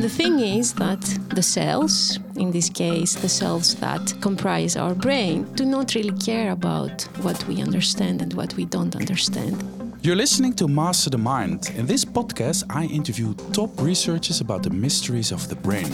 The thing is that the cells, in this case, the cells that comprise our brain, do not really care about what we understand and what we don't understand. You're listening to Master the Mind. In this podcast, I interview top researchers about the mysteries of the brain.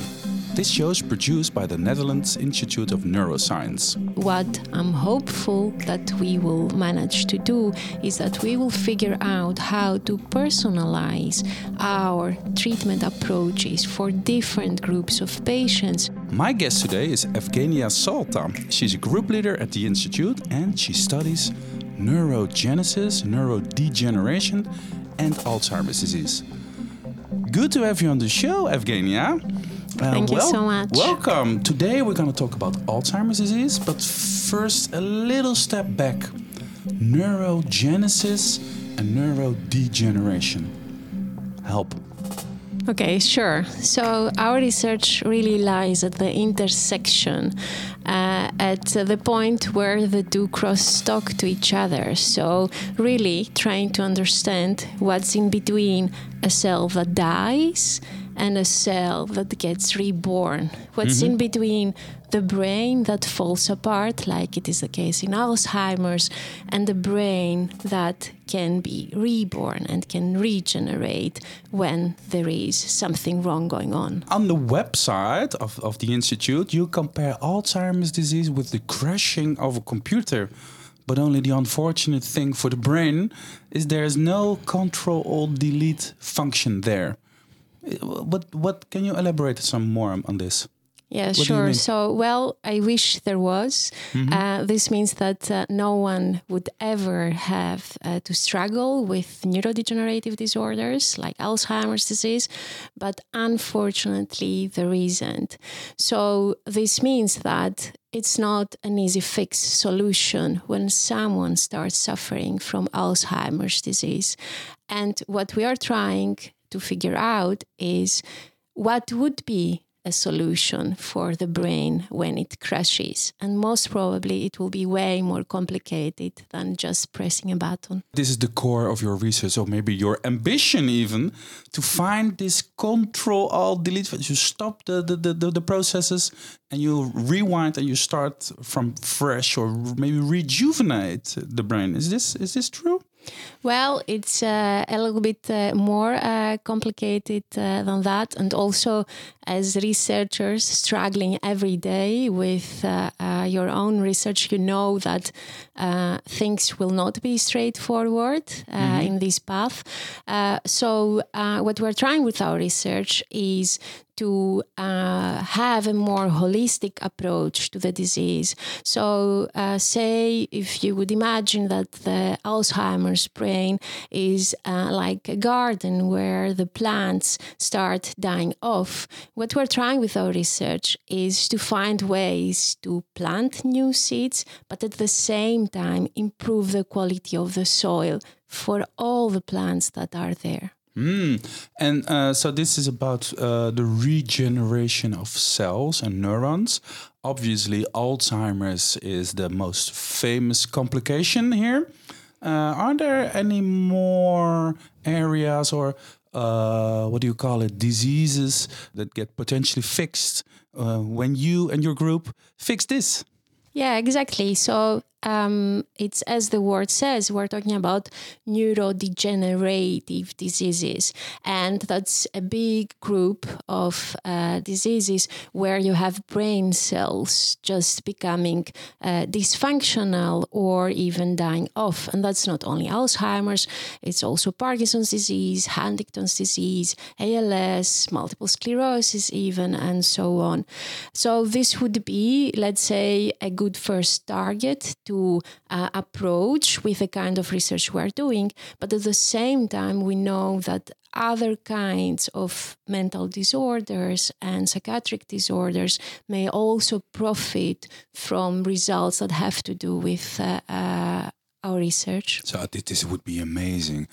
This show is produced by the Netherlands Institute of Neuroscience. What I'm hopeful that we will manage to do is that we will figure out how to personalize our treatment approaches for different groups of patients. My guest today is Evgenia Salta. She's a group leader at the Institute and she studies neurogenesis, neurodegeneration, and Alzheimer's disease. Good to have you on the show, Evgenia. Thank you so much. Welcome. Today we're going to talk about Alzheimer's disease, but first a little step back. Neurogenesis and neurodegeneration. Help. Okay, sure. So our research really lies at the intersection, uh, at the point where the two cross talk to each other. So really trying to understand what's in between a cell that dies and a cell that gets reborn. What's mm-hmm. in between the brain that falls apart, like it is the case in Alzheimer's, and the brain that can be reborn and can regenerate when there is something wrong going on. On the website of, of the Institute, you compare Alzheimer's disease with the crashing of a computer. But only the unfortunate thing for the brain is there's no control alt delete function there. What what can you elaborate some more on this? Yeah, what sure. So, well, I wish there was. Mm-hmm. Uh, this means that uh, no one would ever have uh, to struggle with neurodegenerative disorders like Alzheimer's disease, but unfortunately, there isn't. So, this means that it's not an easy fix solution when someone starts suffering from Alzheimer's disease. And what we are trying to figure out is what would be a solution for the brain when it crashes. And most probably it will be way more complicated than just pressing a button. This is the core of your research, or maybe your ambition even, to find this control alt delete. You stop the, the, the, the processes and you rewind and you start from fresh or maybe rejuvenate the brain. Is this is this true? Well, it's uh, a little bit uh, more uh, complicated uh, than that. And also, as researchers struggling every day with uh, uh, your own research, you know that things will not be straightforward mm-hmm. in this path. so, what we're trying with our research is to uh, have a more holistic approach to the disease. So, uh, say if you would imagine that the Alzheimer's brain is uh, like a garden where the plants start dying off, what we're trying with our research is to find ways to plant new seeds, but at the same time improve the quality of the soil for all the plants that are there. Mm. And uh, so this is about uh, the regeneration of cells and neurons. Obviously, Alzheimer's is the most famous complication here. Uh, are there any more areas or uh, what do you call it, diseases that get potentially fixed uh, when you and your group fix this? Yeah, exactly. So um, it's as the word says, we're talking about neurodegenerative diseases. And that's a big group of uh, diseases where you have brain cells just becoming uh, dysfunctional or even dying off. And that's not only Alzheimer's, it's also Parkinson's disease, Huntington's disease, ALS, multiple sclerosis, even, and so on. So this would be, let's say, a good first target to uh, approach with the kind of research we're doing. But at the same time, we know that other kinds of mental disorders and psychiatric disorders may also profit from results that have to do with uh, uh, our research. So this would be amazing.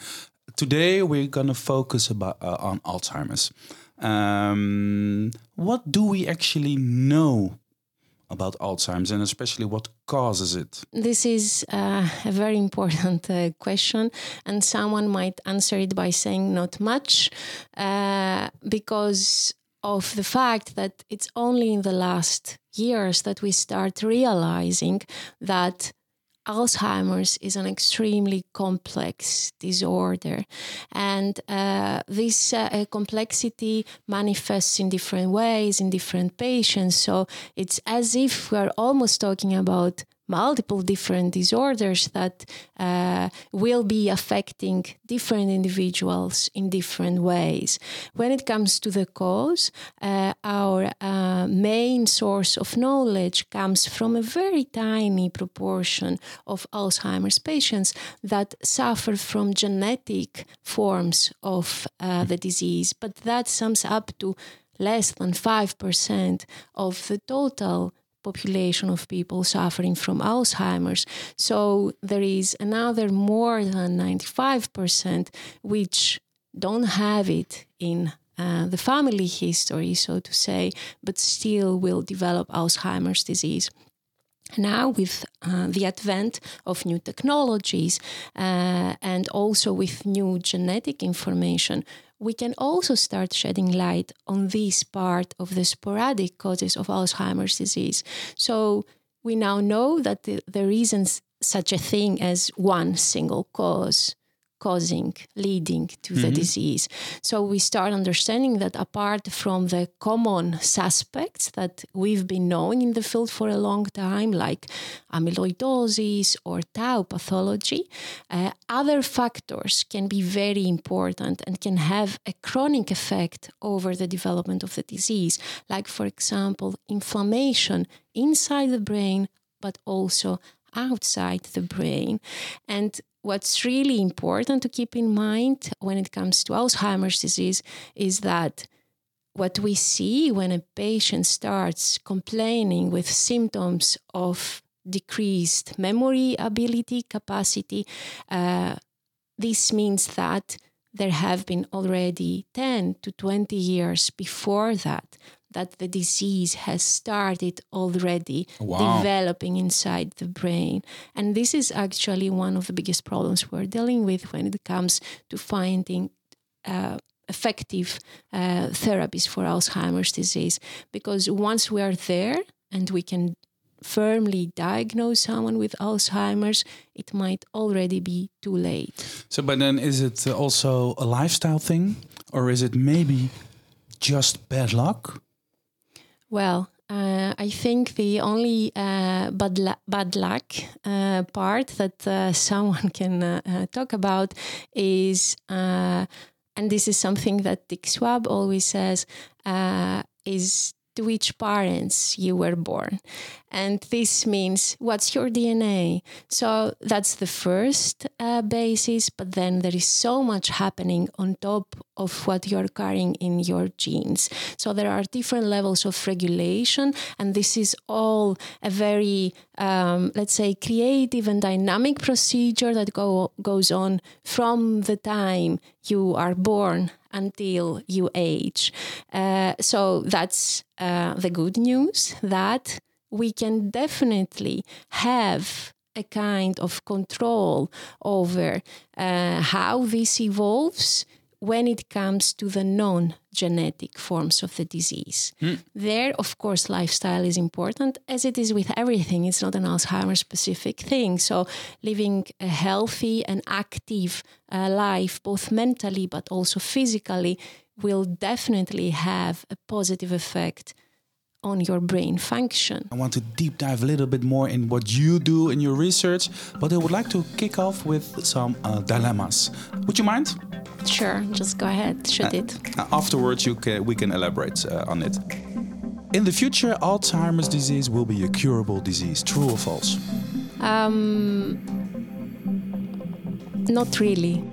Today we're going to focus about, uh, on Alzheimer's. Um, what do we actually know about Alzheimer's and especially what causes it? This is uh, a very important uh, question, and someone might answer it by saying not much, uh, because of the fact that it's only in the last years that we start realizing that Alzheimer's is an extremely complex disorder, and uh, this uh, complexity manifests in different ways in different patients. So it's as if we're almost talking about multiple different disorders that uh, will be affecting different individuals in different ways. When it comes to the cause, uh, our uh, main source of knowledge comes from a very tiny proportion of Alzheimer's patients that suffer from genetic forms of uh, the disease, but that sums up to less than 5% of the total population of people suffering from Alzheimer's. So there is another more than 95% which don't have it in uh, the family history, so to say, but still will develop Alzheimer's disease. Now, with uh, the advent of new technologies uh, and also with new genetic information, we can also start shedding light on this part of the sporadic causes of Alzheimer's disease. So we now know that there isn't such a thing as one single cause causing, leading to mm-hmm. the disease. So we start understanding that apart from the common suspects that we've been knowing in the field for a long time, like amyloidosis or tau pathology, uh, other factors can be very important and can have a chronic effect over the development of the disease, like, for example, inflammation inside the brain, but also outside the brain. And what's really important to keep in mind when it comes to Alzheimer's disease is that what we see when a patient starts complaining with symptoms of decreased memory ability capacity, uh, this means that there have been already 10 to 20 years before that that the disease has started already wow. developing inside the brain. And this is actually one of the biggest problems we're dealing with when it comes to finding. Uh, effective uh, therapies for Alzheimer's disease because once we are there and we can firmly diagnose someone with Alzheimer's, it might already be too late. So, but then is it also a lifestyle thing, or is it maybe just bad luck? Well, uh, I think the only uh, bad, la- bad luck uh, part that uh, someone can uh, uh, talk about is, and this is something that Dick Swaab always says, is which parents you were born. And this means what's your DNA. So that's the first uh, basis, but then there is so much happening on top of what you're carrying in your genes. So there are different levels of regulation, and this is all a very, um, let's say, creative and dynamic procedure that go, goes on from the time you are born until you age. Uh, so that's uh, the good news that we can definitely have a kind of control over uh, how this evolves when it comes to the non genetic forms of the disease. Mm. There, of course, lifestyle is important, as it is with everything. It's not an Alzheimer's specific thing. So, living a healthy and active uh, life, both mentally but also physically, will definitely have a positive effect on your brain function. I want to deep dive a little bit more in what you do in your research, but I would like to kick off with some uh, dilemmas. Would you mind? Sure, just go ahead, shoot uh, it. Uh, afterwards, you can, we can elaborate uh, on it. In the future, Alzheimer's disease will be a curable disease. True or false? Um, not really.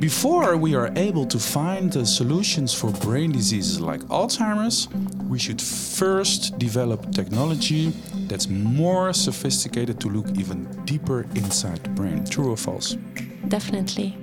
Before we are able to find the solutions for brain diseases like Alzheimer's, we should first develop technology that's more sophisticated to look even deeper inside the brain. True or false? Definitely.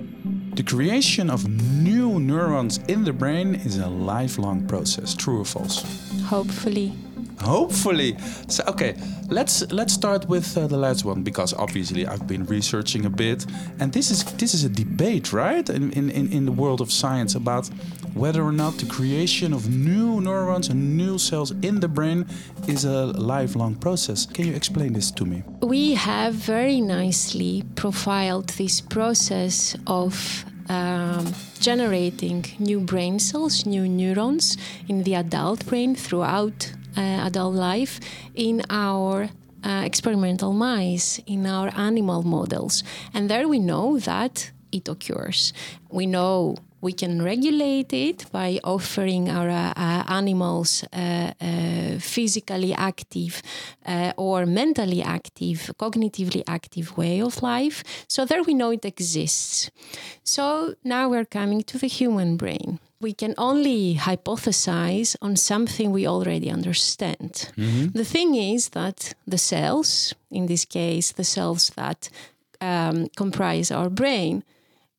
The creation of new neurons in the brain is a lifelong process. True or false? Hopefully. Hopefully. So okay, let's let's start with uh, the last one because obviously I've been researching a bit, and this is this is a debate, right? In in in the world of science about whether or not the creation of new neurons and new cells in the brain is a lifelong process. Can you explain this to me? We have very nicely profiled this process of um, generating new brain cells, new neurons in the adult brain throughout adult life in our uh, experimental mice, in our animal models. And there we know that it occurs. We know we can regulate it by offering our uh, uh animals uh, uh, physically active uh, or mentally active, cognitively active way of life. So there we know it exists. So now we're coming to the human brain. We can only hypothesize on something we already understand. Mm-hmm. The thing is that the cells, in this case, the cells that um, comprise our brain,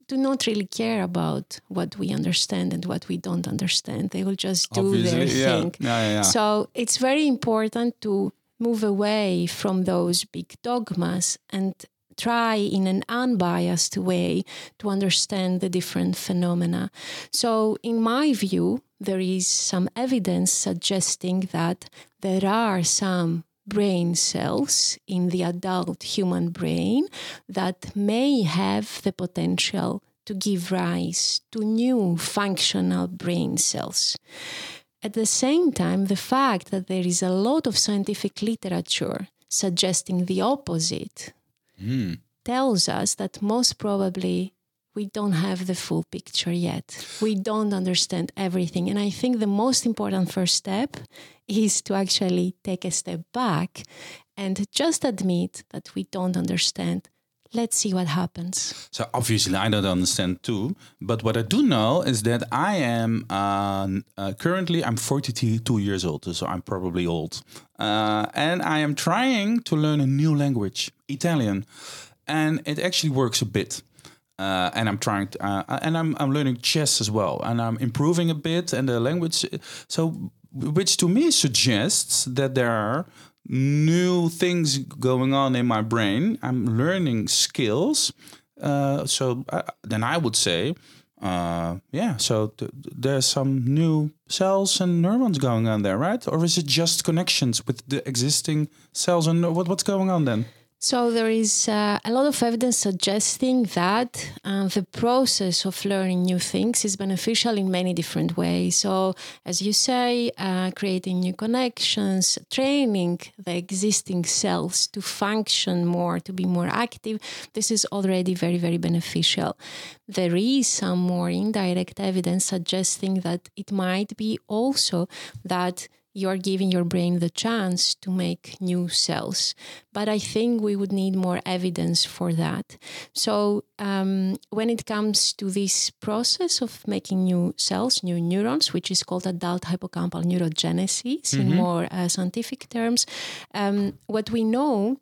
do not really care about what we understand and what we don't understand. They will just do Obviously, their yeah. thing. Yeah, yeah, so it's very important to move away from those big dogmas and try in an unbiased way to understand the different phenomena. So, in my view, there is some evidence suggesting that there are some brain cells in the adult human brain that may have the potential to give rise to new functional brain cells. At the same time, the fact that there is a lot of scientific literature suggesting the opposite mm. tells us that most probably we don't have the full picture yet. We don't understand everything. And I think the most important first step is to actually take a step back and just admit that we don't understand. Let's see what happens. So obviously, I don't understand too. But what I do know is that I am uh, uh, currently I'm 42 years old, so I'm probably old, uh, and I am trying to learn a new language, Italian, and it actually works a bit. Uh, and I'm trying to, uh, and I'm I'm learning chess as well, and I'm improving a bit, and the language. So, which to me suggests that there are new things going on in my brain. I'm learning skills. Uh, so uh, then I would say, uh, yeah. So th- there's some new cells and neurons going on there, right? Or is it just connections with the existing cells? And what what's going on then? So there is uh, a lot of evidence suggesting that uh, the process of learning new things is beneficial in many different ways. So, as you say, uh, creating new connections, training the existing cells to function more, to be more active, this is already very, very beneficial. There is some more indirect evidence suggesting that it might be also that you are giving your brain the chance to make new cells. But I think we would need more evidence for that. So, um, when it comes to this process of making new cells, new neurons, which is called adult hippocampal neurogenesis mm-hmm. in more uh, scientific terms, um, what we know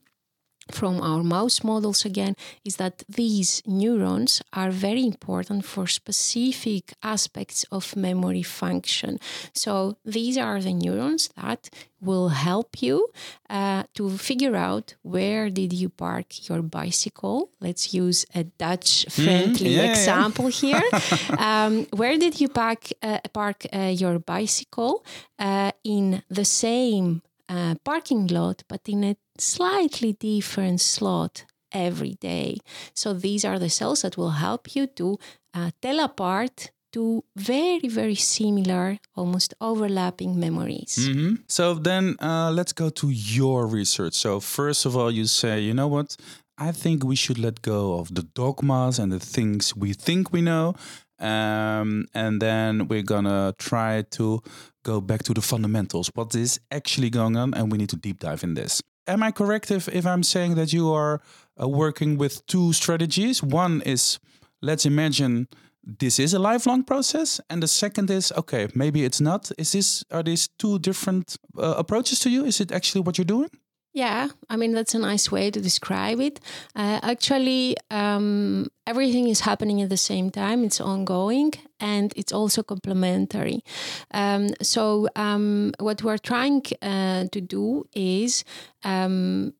from our mouse models again is that these neurons are very important for specific aspects of memory function. So these are the neurons that will help you uh, to figure out where did you park your bicycle. Let's use a Dutch friendly mm, yeah, example yeah. here. um, where did you park, uh, park uh, your bicycle uh, in the same uh, parking lot, but in a slightly different slot every day. So these are the cells that will help you to uh, tell apart two very, very similar, almost overlapping memories. Mm-hmm. So then uh, let's go to your research. So, first of all, you say, you know what? I think we should let go of the dogmas and the things we think we know. Um, and then we're gonna try to go back to the fundamentals. What is actually going on? And we need to deep dive in this am I correct if, if I'm saying that you are uh, working with two strategies? One is let's imagine this is a lifelong process, and the second is okay, maybe it's not. Is this are these two different uh, approaches to you? Is it actually what you're doing? Yeah, I mean, that's a nice way to describe it. Uh, actually, um, everything is happening at the same time, it's ongoing and it's also complementary. Um, so, um, what we're trying uh, to do is um,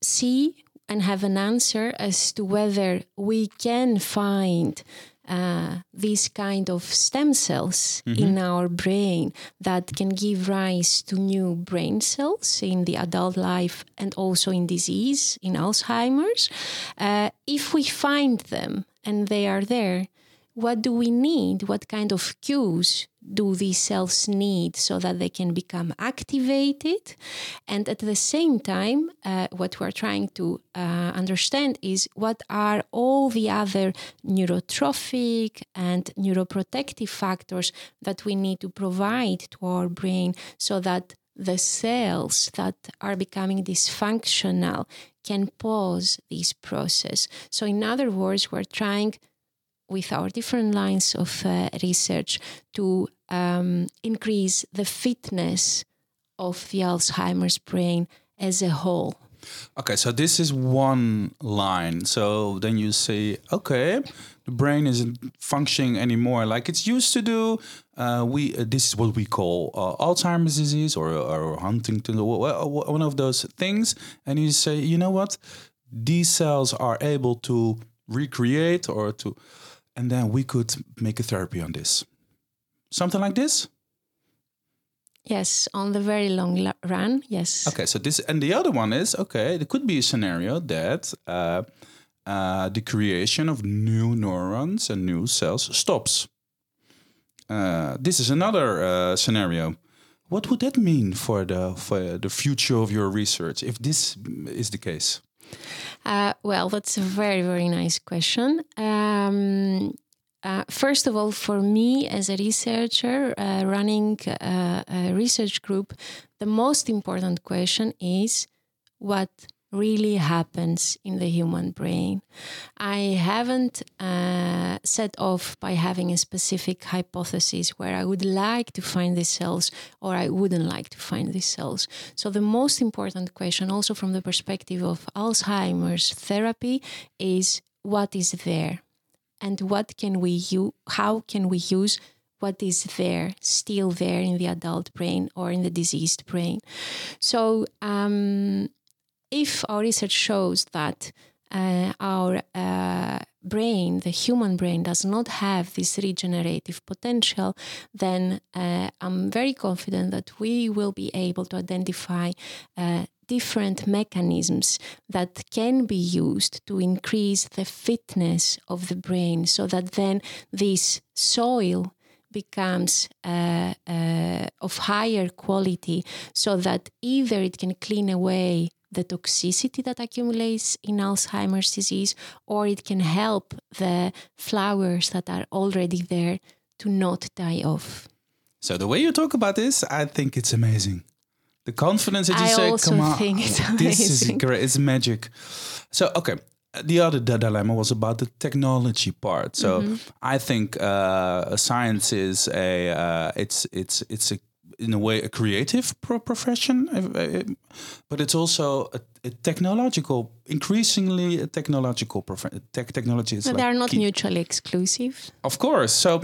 see and have an answer as to whether we can find uh, these kind of stem cells mm-hmm. in our brain that can give rise to new brain cells in the adult life and also in disease, in Alzheimer's. Uh, if we find them and they are there, what do we need? What kind of cues do these cells need so that they can become activated? And at the same time, uh, what we're trying to uh, understand is what are all the other neurotrophic and neuroprotective factors that we need to provide to our brain so that the cells that are becoming dysfunctional can pause this process. So, in other words, we're trying with our different lines of uh, research to um, increase the fitness of the Alzheimer's brain as a whole. Okay, so this is one line. So then you say, okay, the brain isn't functioning anymore like it's used to do. Uh, we uh, this is what we call uh, Alzheimer's disease or, or one of those things. And you say, you know what, these cells are able to recreate or to and then we could make a therapy on this. Something like this? Yes, on the very long run, yes. Okay, so this and the other one is okay. There could be a scenario that uh, uh, the creation of new neurons and new cells stops. Uh, this is another uh, scenario. What would that mean for the for the future of your research if this is the case? Uh, well, that's a very, very nice question. Um, uh, first of all, for me as a researcher uh, running a, a research group, the most important question is what really happens in the human brain. I haven't uh, set off by having a specific hypothesis where I would like to find these cells or I wouldn't like to find these cells. So, the most important question, also from the perspective of Alzheimer's therapy, is what is there and what can we use, how can we use what is there, still there in the adult brain or in the diseased brain. So, um, if our research shows that uh, our uh, brain, the human brain, does not have this regenerative potential, then uh, I'm very confident that we will be able to identify uh, different mechanisms that can be used to increase the fitness of the brain so that then this soil becomes uh, uh, of higher quality so that either it can clean away the toxicity that accumulates in Alzheimer's disease, or it can help the flowers that are already there to not die off. So the way you talk about this, I think it's amazing. The confidence that you I say, also "Come on, think it's this is great. It's magic." So okay, the other dilemma was about the technology part. So Mm-hmm. I think uh, science is a uh, it's it's it's a in a way a creative pro- profession, but it's also a, a technological, increasingly a technological tech technology. Is But like they are not key. mutually exclusive. Of course. So,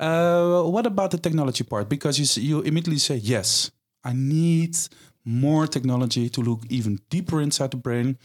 uh, what about the technology part? Because you you immediately say yes, I need more technology to look even deeper inside the brain.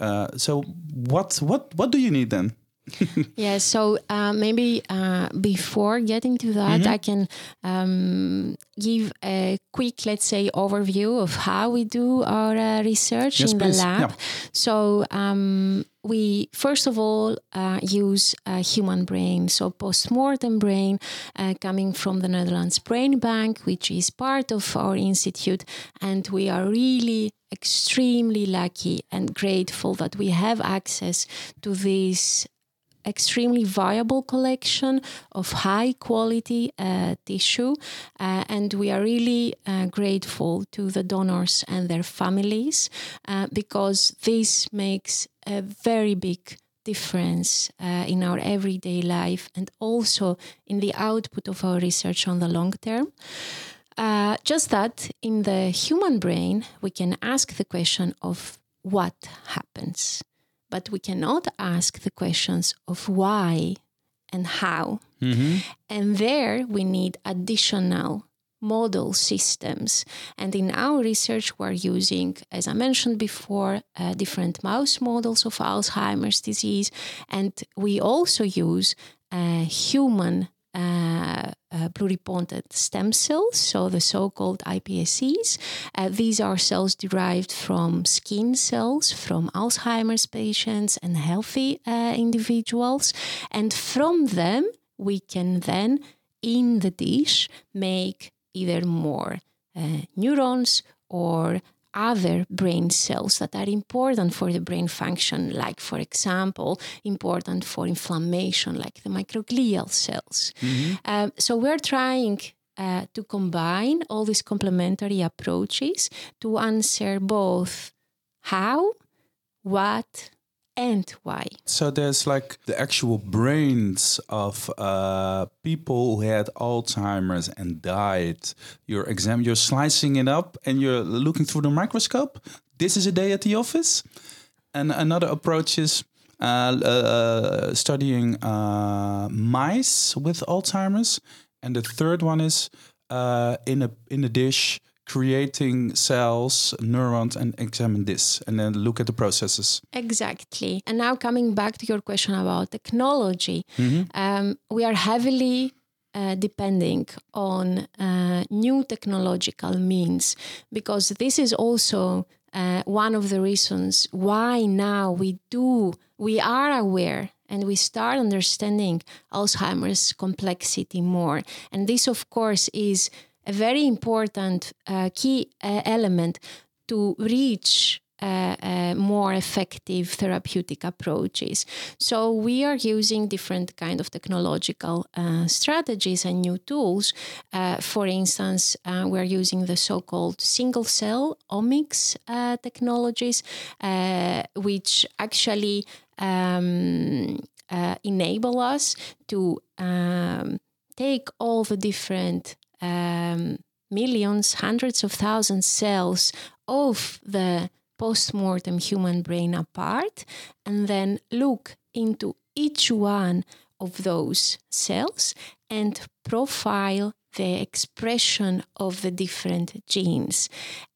Uh, so, what what what do you need then? yeah, so uh, maybe uh, before getting to that, Mm-hmm. I can um, give a quick, let's say, overview of how we do our uh, research Yes, in please. the lab. Yeah. So um, we first of all uh, use a human brain, so post-mortem brain uh, coming from the Netherlands Brain Bank, which is part of our institute, and we are really extremely lucky and grateful that we have access to this extremely viable collection of high quality uh, tissue uh, and we are really uh, grateful to the donors and their families uh, because this makes a very big difference uh, in our everyday life and also in the output of our research on the long term. Uh, just that in the human brain we can ask the question of what happens but we cannot ask the questions of why and how. And there we need additional model systems. And in our research, we're using, as I mentioned before, uh, different mouse models of Alzheimer's disease. And we also use uh, human uh, uh, pluripotent stem cells, so the so called iPSCs. Uh, these are cells derived from skin cells from Alzheimer's patients and healthy uh, individuals. And from them, we can then, in the dish, make either more uh, neurons or other brain cells that are important for the brain function, like, for example, important for inflammation, like the microglial cells. Mm-hmm. Um, so we're trying uh, to combine all these complementary approaches to answer both how, what, and why. So there's like the actual brains of uh, people who had Alzheimer's and died. You're exam, you're slicing it up, and you're looking through the microscope. This is a day at the office, and another approach is. Uh, uh, studying uh, mice with Alzheimer's, and the third one is uh, in a in a dish creating cells, neurons, and examine this and then look at the processes. Exactly. And now coming back to your question about technology, mm-hmm. um, we are heavily uh, depending on uh, new technological means because this is also uh, one of the reasons why now we do we are aware and we start understanding alzheimer's complexity more and this of course is a very important uh, key uh, element to reach uh, uh, more effective therapeutic approaches. So we are using different kind of technological uh, strategies and new tools. Uh, for instance, we're using the so-called single cell omics technologies, which actually um, enable us to um, take all the different um, millions, hundreds of thousands cells of the post-mortem human brain apart and then look into each one of those cells and profile the expression of the different genes.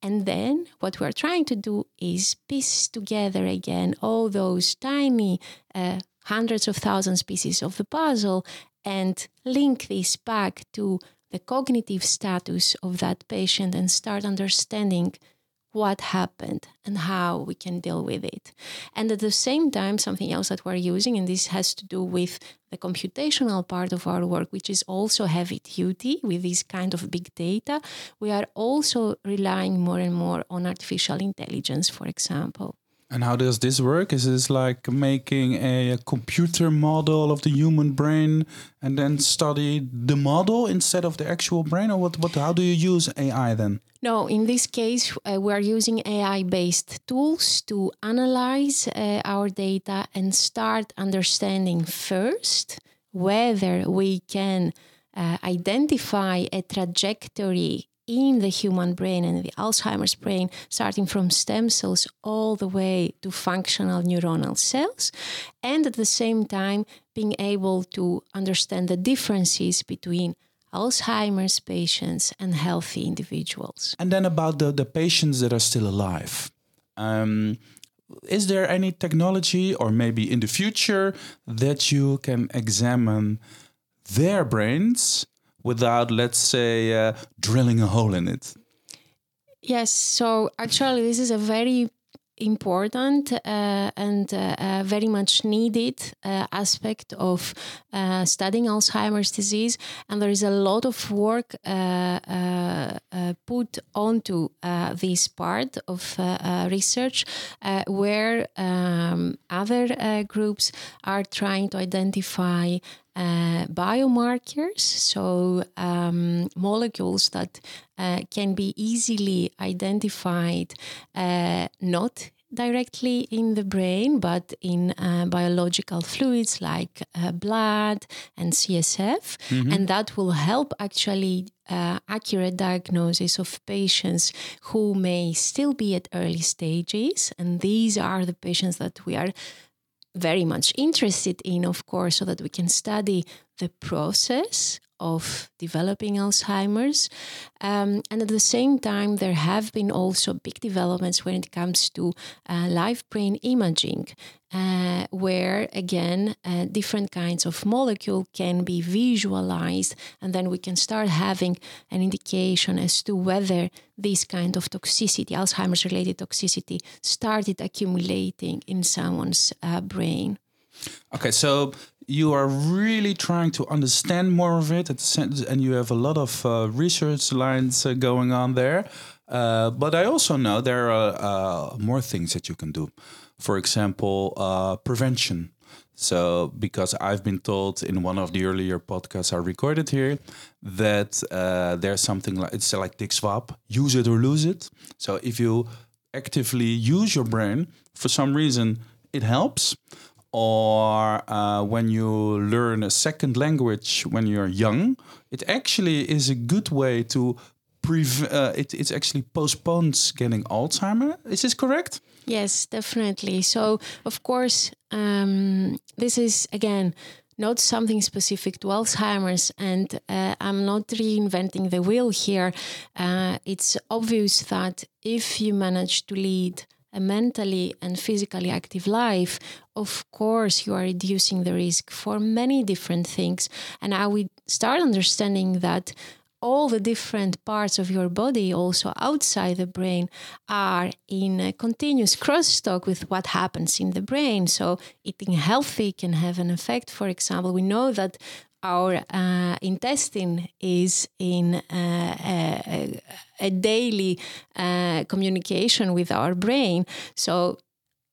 And then what we're trying to do is piece together again all those tiny uh, hundreds of thousands pieces of the puzzle and link this back to the cognitive status of that patient and start understanding what happened and how we can deal with it. And at the same time, something else that we're using, and this has to do with the computational part of our work, which is also heavy duty with this kind of big data, we are also relying more and more on artificial intelligence, for example. And how does this work? Is this like making a, a, computer model of the human brain and then study the model instead of the actual brain, or what? What? How do you use AI then? No, in this case, uh, we are using AI-based tools to analyze uh, our data and start understanding first whether we can uh, identify a trajectory in the human brain and the Alzheimer's brain, starting from stem cells all the way to functional neuronal cells, and at the same time being able to understand the differences between Alzheimer's patients and healthy individuals. And then about the, the patients that are still alive. Um, is there any technology, or maybe in the future, that you can examine their brains without, let's say, uh, drilling a hole in it? Yes. So actually, this is a very important uh, and uh, uh, very much needed uh, aspect of uh, studying Alzheimer's disease. And there is a lot of work uh, put onto this part of research where um, other groups are trying to identify uh, biomarkers, so um, molecules that uh, can be easily identified uh, not directly in the brain, but in uh, biological fluids like uh, blood and CSF. Mm-hmm. And that will help actually uh, accurate diagnosis of patients who may still be at early stages. And these are the patients that we are very much interested in, of course, so that we can study the process of developing Alzheimer's. Um, and at the same time, there have been also big developments when it comes to uh, live brain imaging, uh, where again, uh, different kinds of molecule can be visualized, and then we can start having an indication as to whether this kind of toxicity, Alzheimer's related toxicity, started accumulating in someone's uh, brain. Okay, so you are really trying to understand more of it, and you have a lot of uh, research lines uh, going on there. Uh, but I also know there are uh, more things that you can do. For example, uh, prevention. So, because I've been told in one of the earlier podcasts I recorded here that uh, there's something like it's like Dick Swaab, use it or lose it. So, if you actively use your brain for some reason, it helps or uh, when you learn a second language when you're young, it actually is a good way to prevent. Uh, it, it actually postpones getting Alzheimer. Is this correct? Yes, definitely. So, of course, um, this is again not something specific to Alzheimer's, and uh, I'm not reinventing the wheel here. Uh, it's obvious that if you manage to lead a mentally and physically active life, of course, you are reducing the risk for many different things. And I we start understanding that all the different parts of your body, also outside the brain, are in a continuous crosstalk with what happens in the brain. So, eating healthy can have an effect. For example, we know that our uh, intestine is in uh, a, a, daily uh, communication with our brain. So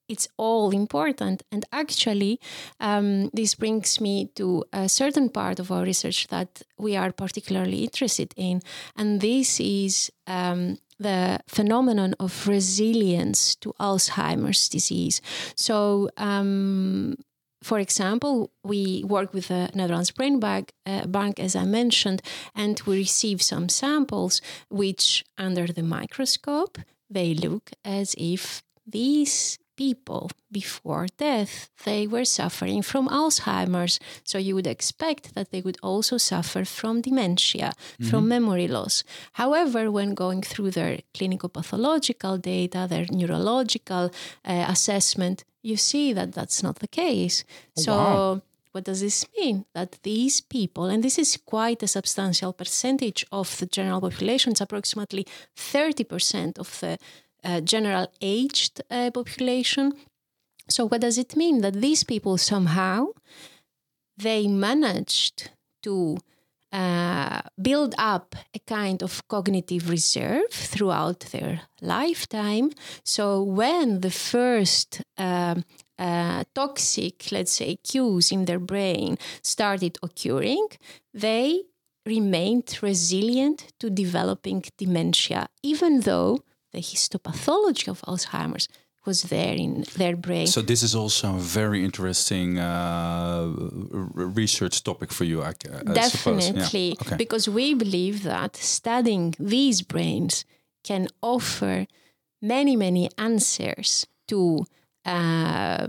it's all important. And actually, um, this brings me to a certain part of our research that we are particularly interested in. And this is um, the phenomenon of resilience to Alzheimer's disease. So, um, for example, we work with the Netherlands Brain Bank, uh, Bank, as I mentioned, and we receive some samples which, under the microscope, they look as if these people before death they were suffering from alzheimer's so you would expect that they would also suffer from dementia mm-hmm. from memory loss however when going through their clinical pathological data their neurological uh, assessment you see that that's not the case oh, so wow. What does this mean? That these people, and this is quite a substantial percentage of the general population, it's approximately 30% of the general aged uh, population. So what does it mean that these people somehow they managed to uh, build up a kind of cognitive reserve throughout their lifetime. So when the first um, uh, toxic, let's say, cues in their brain started occurring, they remained resilient to developing dementia, even though the histopathology of Alzheimer's was there in their brain. So this is also a very interesting uh, research topic for you, I, I Definitely, yeah. okay. because we believe that studying these brains can offer many, many answers to uh,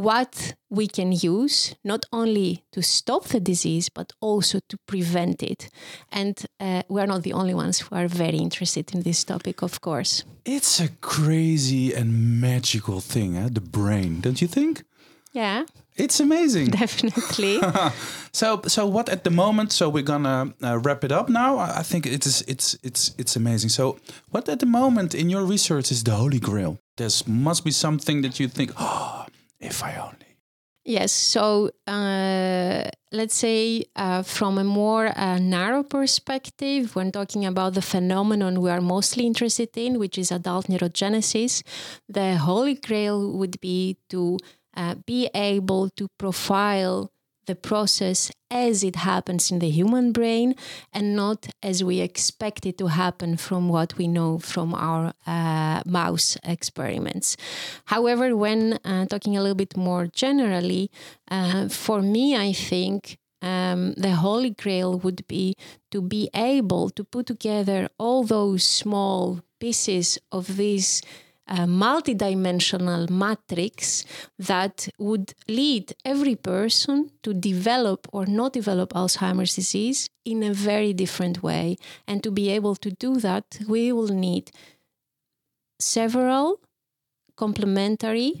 what we can use not only to stop the disease but also to prevent it. And uh, we're not the only ones who are very interested in this topic of course. It's a crazy and magical thing eh? the brain don't you think? Yeah. It's amazing. Definitely. So so what at the moment? So we're gonna uh, wrap it up now. I think it is it's it's it's amazing. So what at the moment in your research is the holy grail? There must be something that you think oh if I only. Yes. So uh, let's say uh, from a more uh, narrow perspective, when talking about the phenomenon we are mostly interested in, which is adult neurogenesis, the holy grail would be to uh, be able to profile the process as it happens in the human brain and not as we expect it to happen from what we know from our uh, mouse experiments. However, when uh, talking a little bit more generally, uh, for me, I think um, the holy grail would be to be able to put together all those small pieces of this a multidimensional matrix that would lead every person to develop or not develop Alzheimer's disease in a very different way. And to be able to do that, we will need several complementary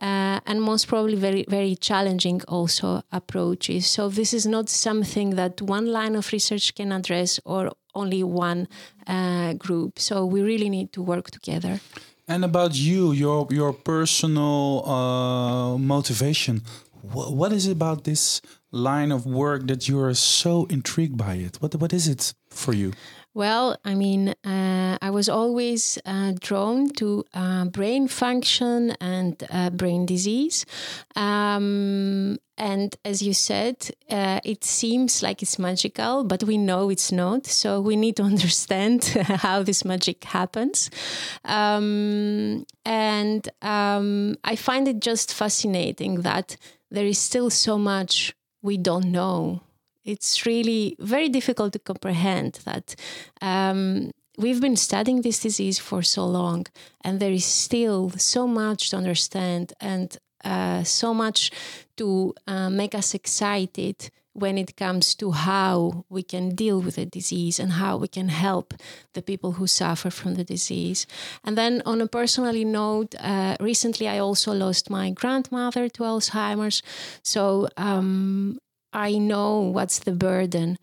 uh, and most probably very very challenging also approaches. So this is not something that one line of research can address or only one uh, group. So we really need to work together and about you your your personal uh, motivation. What is it about this line of work that you are so intrigued by it? What what is it for you well, I mean, uh, I was always uh, drawn to uh, brain function and uh, brain disease. Um, and as you said, uh, it seems like it's magical, but we know it's not. So we need to understand how this magic happens. Um, and um, I find it just fascinating that there is still so much we don't know it's really very difficult to comprehend that um, we've been studying this disease for so long, and there is still so much to understand and uh, so much to uh, make us excited when it comes to how we can deal with the disease and how we can help the people who suffer from the disease. And then, on a personally note, uh, recently I also lost my grandmother to Alzheimer's. So um, I know what's the burden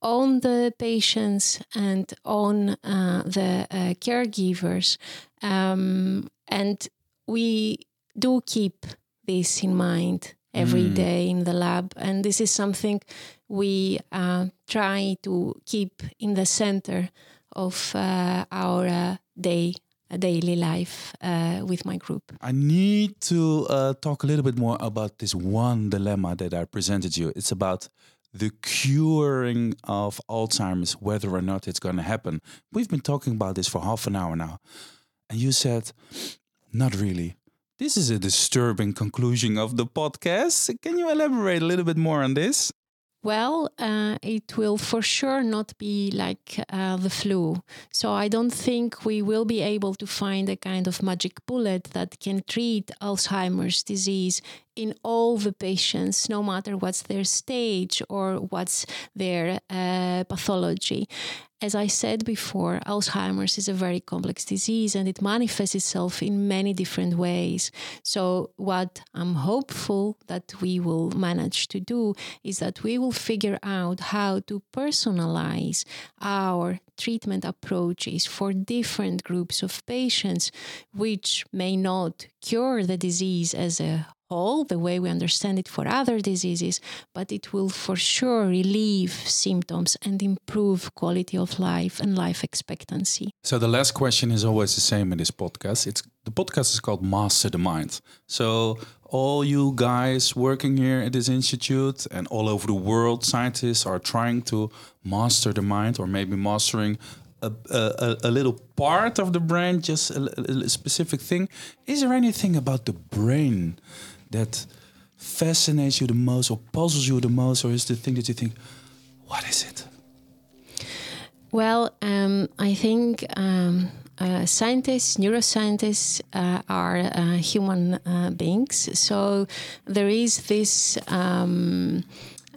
on the patients and on uh, the uh, caregivers. Um, and we do keep this in mind every mm. day in the lab. And this is something we uh, try to keep in the center of uh, our uh, day daily life uh, with my group. I need to uh, talk a little bit more about this one dilemma that I presented you. It's about the curing of Alzheimer's, whether or not it's going to happen. We've been talking about this for half an hour now. And you said, not really. This is a disturbing conclusion of the podcast. Can you elaborate a little bit more on this? Well, uh, it will for sure not be like uh, the flu. So I don't think we will be able to find a kind of magic bullet that can treat Alzheimer's disease in all the patients, no matter what's their stage or what's their uh, pathology. As I said before, Alzheimer's is a very complex disease and it manifests itself in many different ways. So, what I'm hopeful that we will manage to do is that we will figure out how to personalize our treatment approaches for different groups of patients, which may not cure the disease as a all the way we understand it for other diseases, but it will for sure relieve symptoms and improve quality of life and life expectancy. So the last question is always the same in this podcast. It's the podcast is called Master the Mind. So all you guys working here at this institute and all over the world, scientists are trying to master the mind or maybe mastering a, a, a, little part of the brain, just a, a, specific thing. Is there anything about the brain that fascinates you the most or puzzles you the most, or is the thing that you think, what is it? Well, um, I think um, uh, scientists, neuroscientists uh, are uh, human uh, beings. So there is this, um,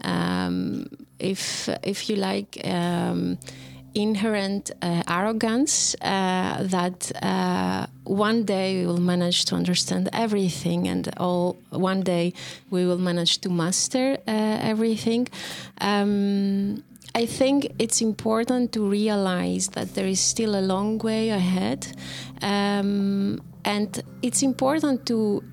um if if you like um, inherent uh, arrogance uh, that uh, one day we will manage to understand everything and all one day we will manage to master uh, everything. Um, I think it's important to realize that there is still a long way ahead. Um, and it's important to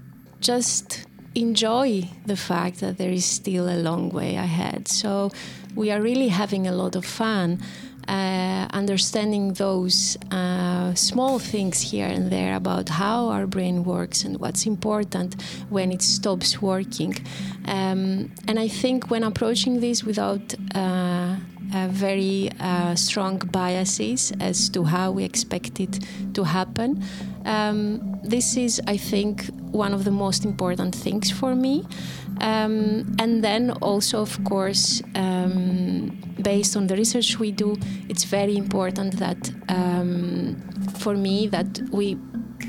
just enjoy the fact that there is still a long way ahead. So we are really having a lot of fun uh, understanding those uh, small things here and there about how our brain works and what's important when it stops working. Um, and I think when approaching this without uh, very uh, strong biases as to how we expect it to happen, um, this is, I think, one of the most important things for me. Um, and then also, of course, um, based on the research we do, it's very important that um, for me that we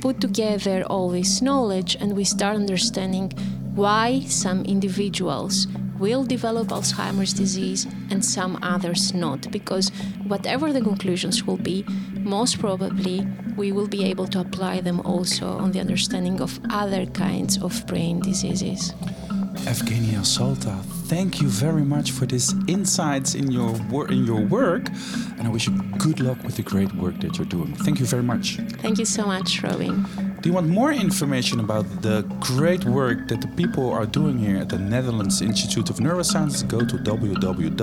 put together all this knowledge and we start understanding why some individuals will develop Alzheimer's disease and some others not. Because whatever the conclusions will be, most probably we will be able to apply them also on the understanding of other kinds of brain diseases. Evgenia Salta, thank you very much for these insights in your wor- in your work, and I wish you good luck with the great work that you're doing. Thank you very much. Thank you so much, Robin. You want more information about the great work that the people are doing here at the Netherlands Institute of Neuroscience? Go to www.nin.nl.